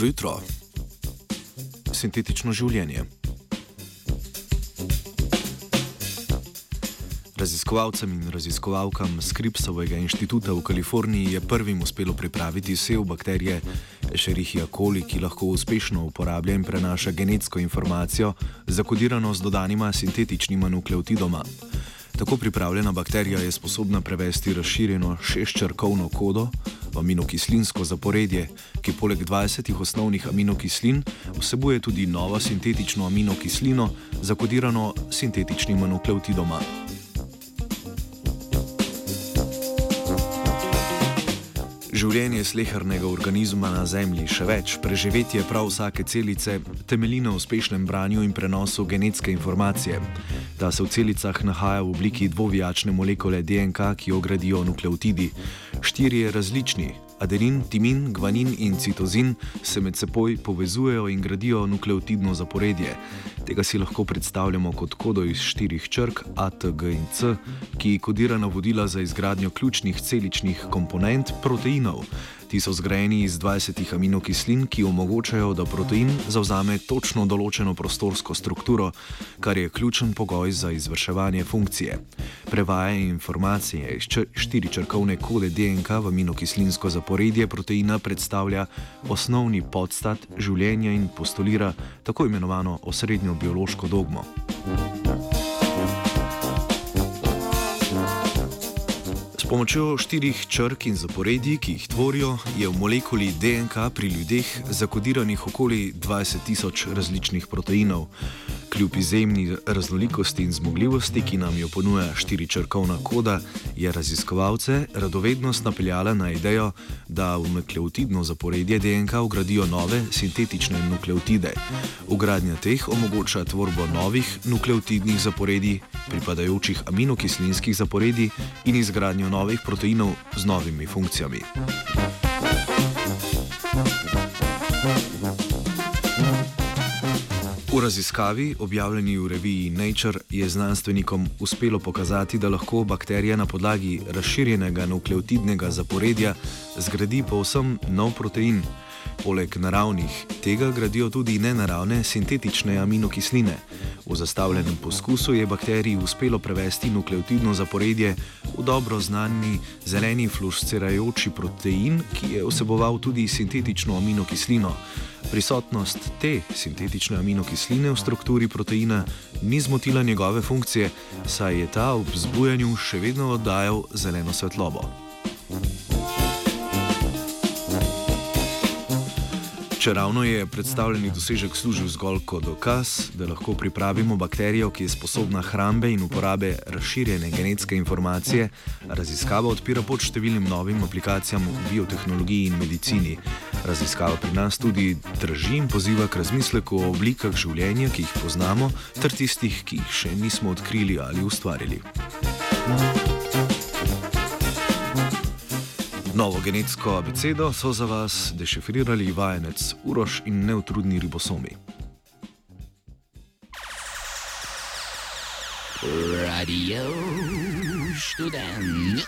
Dobro jutro. Sintetično življenje. Raziskovalcem in raziskovalkam Skripsovega inštituta v Kaliforniji je prvim uspelo pripraviti sev bakterije Escherichia coli, ki lahko uspešno uporablja in prenaša genetsko informacijo, zakodirano z dodanima sintetičnima nukleotidoma. Tako pripravljena bakterija je sposobna prevesti razširjeno šestčrkovno kodo aminokislinsko zaporedje, ki poleg 20 osnovnih aminokislin vsebuje tudi novo sintetično aminokislino, zakodirano sintetičnima nukleotidoma. Življenje slehrnega organizma na Zemlji, še več, preživetje prav vsake celice, temelji na uspešnem branju in prenosu genetske informacije. Ta se v celicah nahaja v obliki dvovijačne molekule DNK, ki jo gradijo nukleotidi. Štirje različni, adenin, timin, gvanin in citozin, se med seboj povezujejo in gradijo nukleotidno zaporedje. Tega si lahko predstavljamo kot kodo iz štirih črk A, T, G in C, ki kodira navodila za izgradnjo ključnih celičnih komponent proteinov. Ti so zgrajeni iz 20 aminokislin, ki omogočajo, da protein zauzame točno določeno prostorsko strukturo, kar je ključen pogoj za izvrševanje funkcije. Prevajanje informacije iz štiričrkovne kode DNK v aminokislinsko zaporedje proteina predstavlja osnovni podstat življenja in postulira tako imenovano osrednjo biološko dogmo. S pomočjo štirih črk in zaporedij, ki jih tvorijo, je v molekuli DNK pri ljudeh zakodiranih okoli 20 tisoč različnih proteinov. Kljub izjemni raznolikosti in zmogljivosti, ki nam jo ponuja štiričrkovna koda, je raziskovalce radovednost napeljala na idejo, da v nukleotidno zaporedje DNK ugradijo nove sintetične nukleotide. Ugradnja teh omogoča tvorbo novih nukleotidnih zaporedij, pripadajočih aminokislinskih zaporedij in izgradnjo novih proteinov z novimi funkcijami. V raziskavi, objavljeni v reviji Nature, je znanstvenikom uspelo pokazati, da lahko bakterija na podlagi razširjenega nukleotidnega zaporedja zgradi povsem nov protein. Poleg naravnih tega gradijo tudi nenaravne sintetične aminokisline. V zastavljenem poskusu je bakteriji uspelo prevesti nukleotidno zaporedje v dobro znani zeleni fluorescirajoči protein, ki je vseboval tudi sintetično aminokislino. Prisotnost te sintetične aminokisline v strukturi proteina ni zmotila njegove funkcije, saj je ta ob zbujanju še vedno oddajal zeleno svetlobo. Če ravno je predstavljeni dosežek služil zgolj kot dokaz, da lahko pripravimo bakterijo, ki je sposobna hrambe in uporabe razširjene genetske informacije, raziskava odpira pot številnim novim aplikacijam v biotehnologiji in medicini. Raziskava pri nas tudi drži in poziva k razmisleku o oblikah življenja, ki jih poznamo, ter tistih, ki jih še nismo odkrili ali ustvarili. Thank you. Novo genetsko abecedo so za vas dešifrirali vajenec Uroš in neutrudni ribosomi. Radio študent.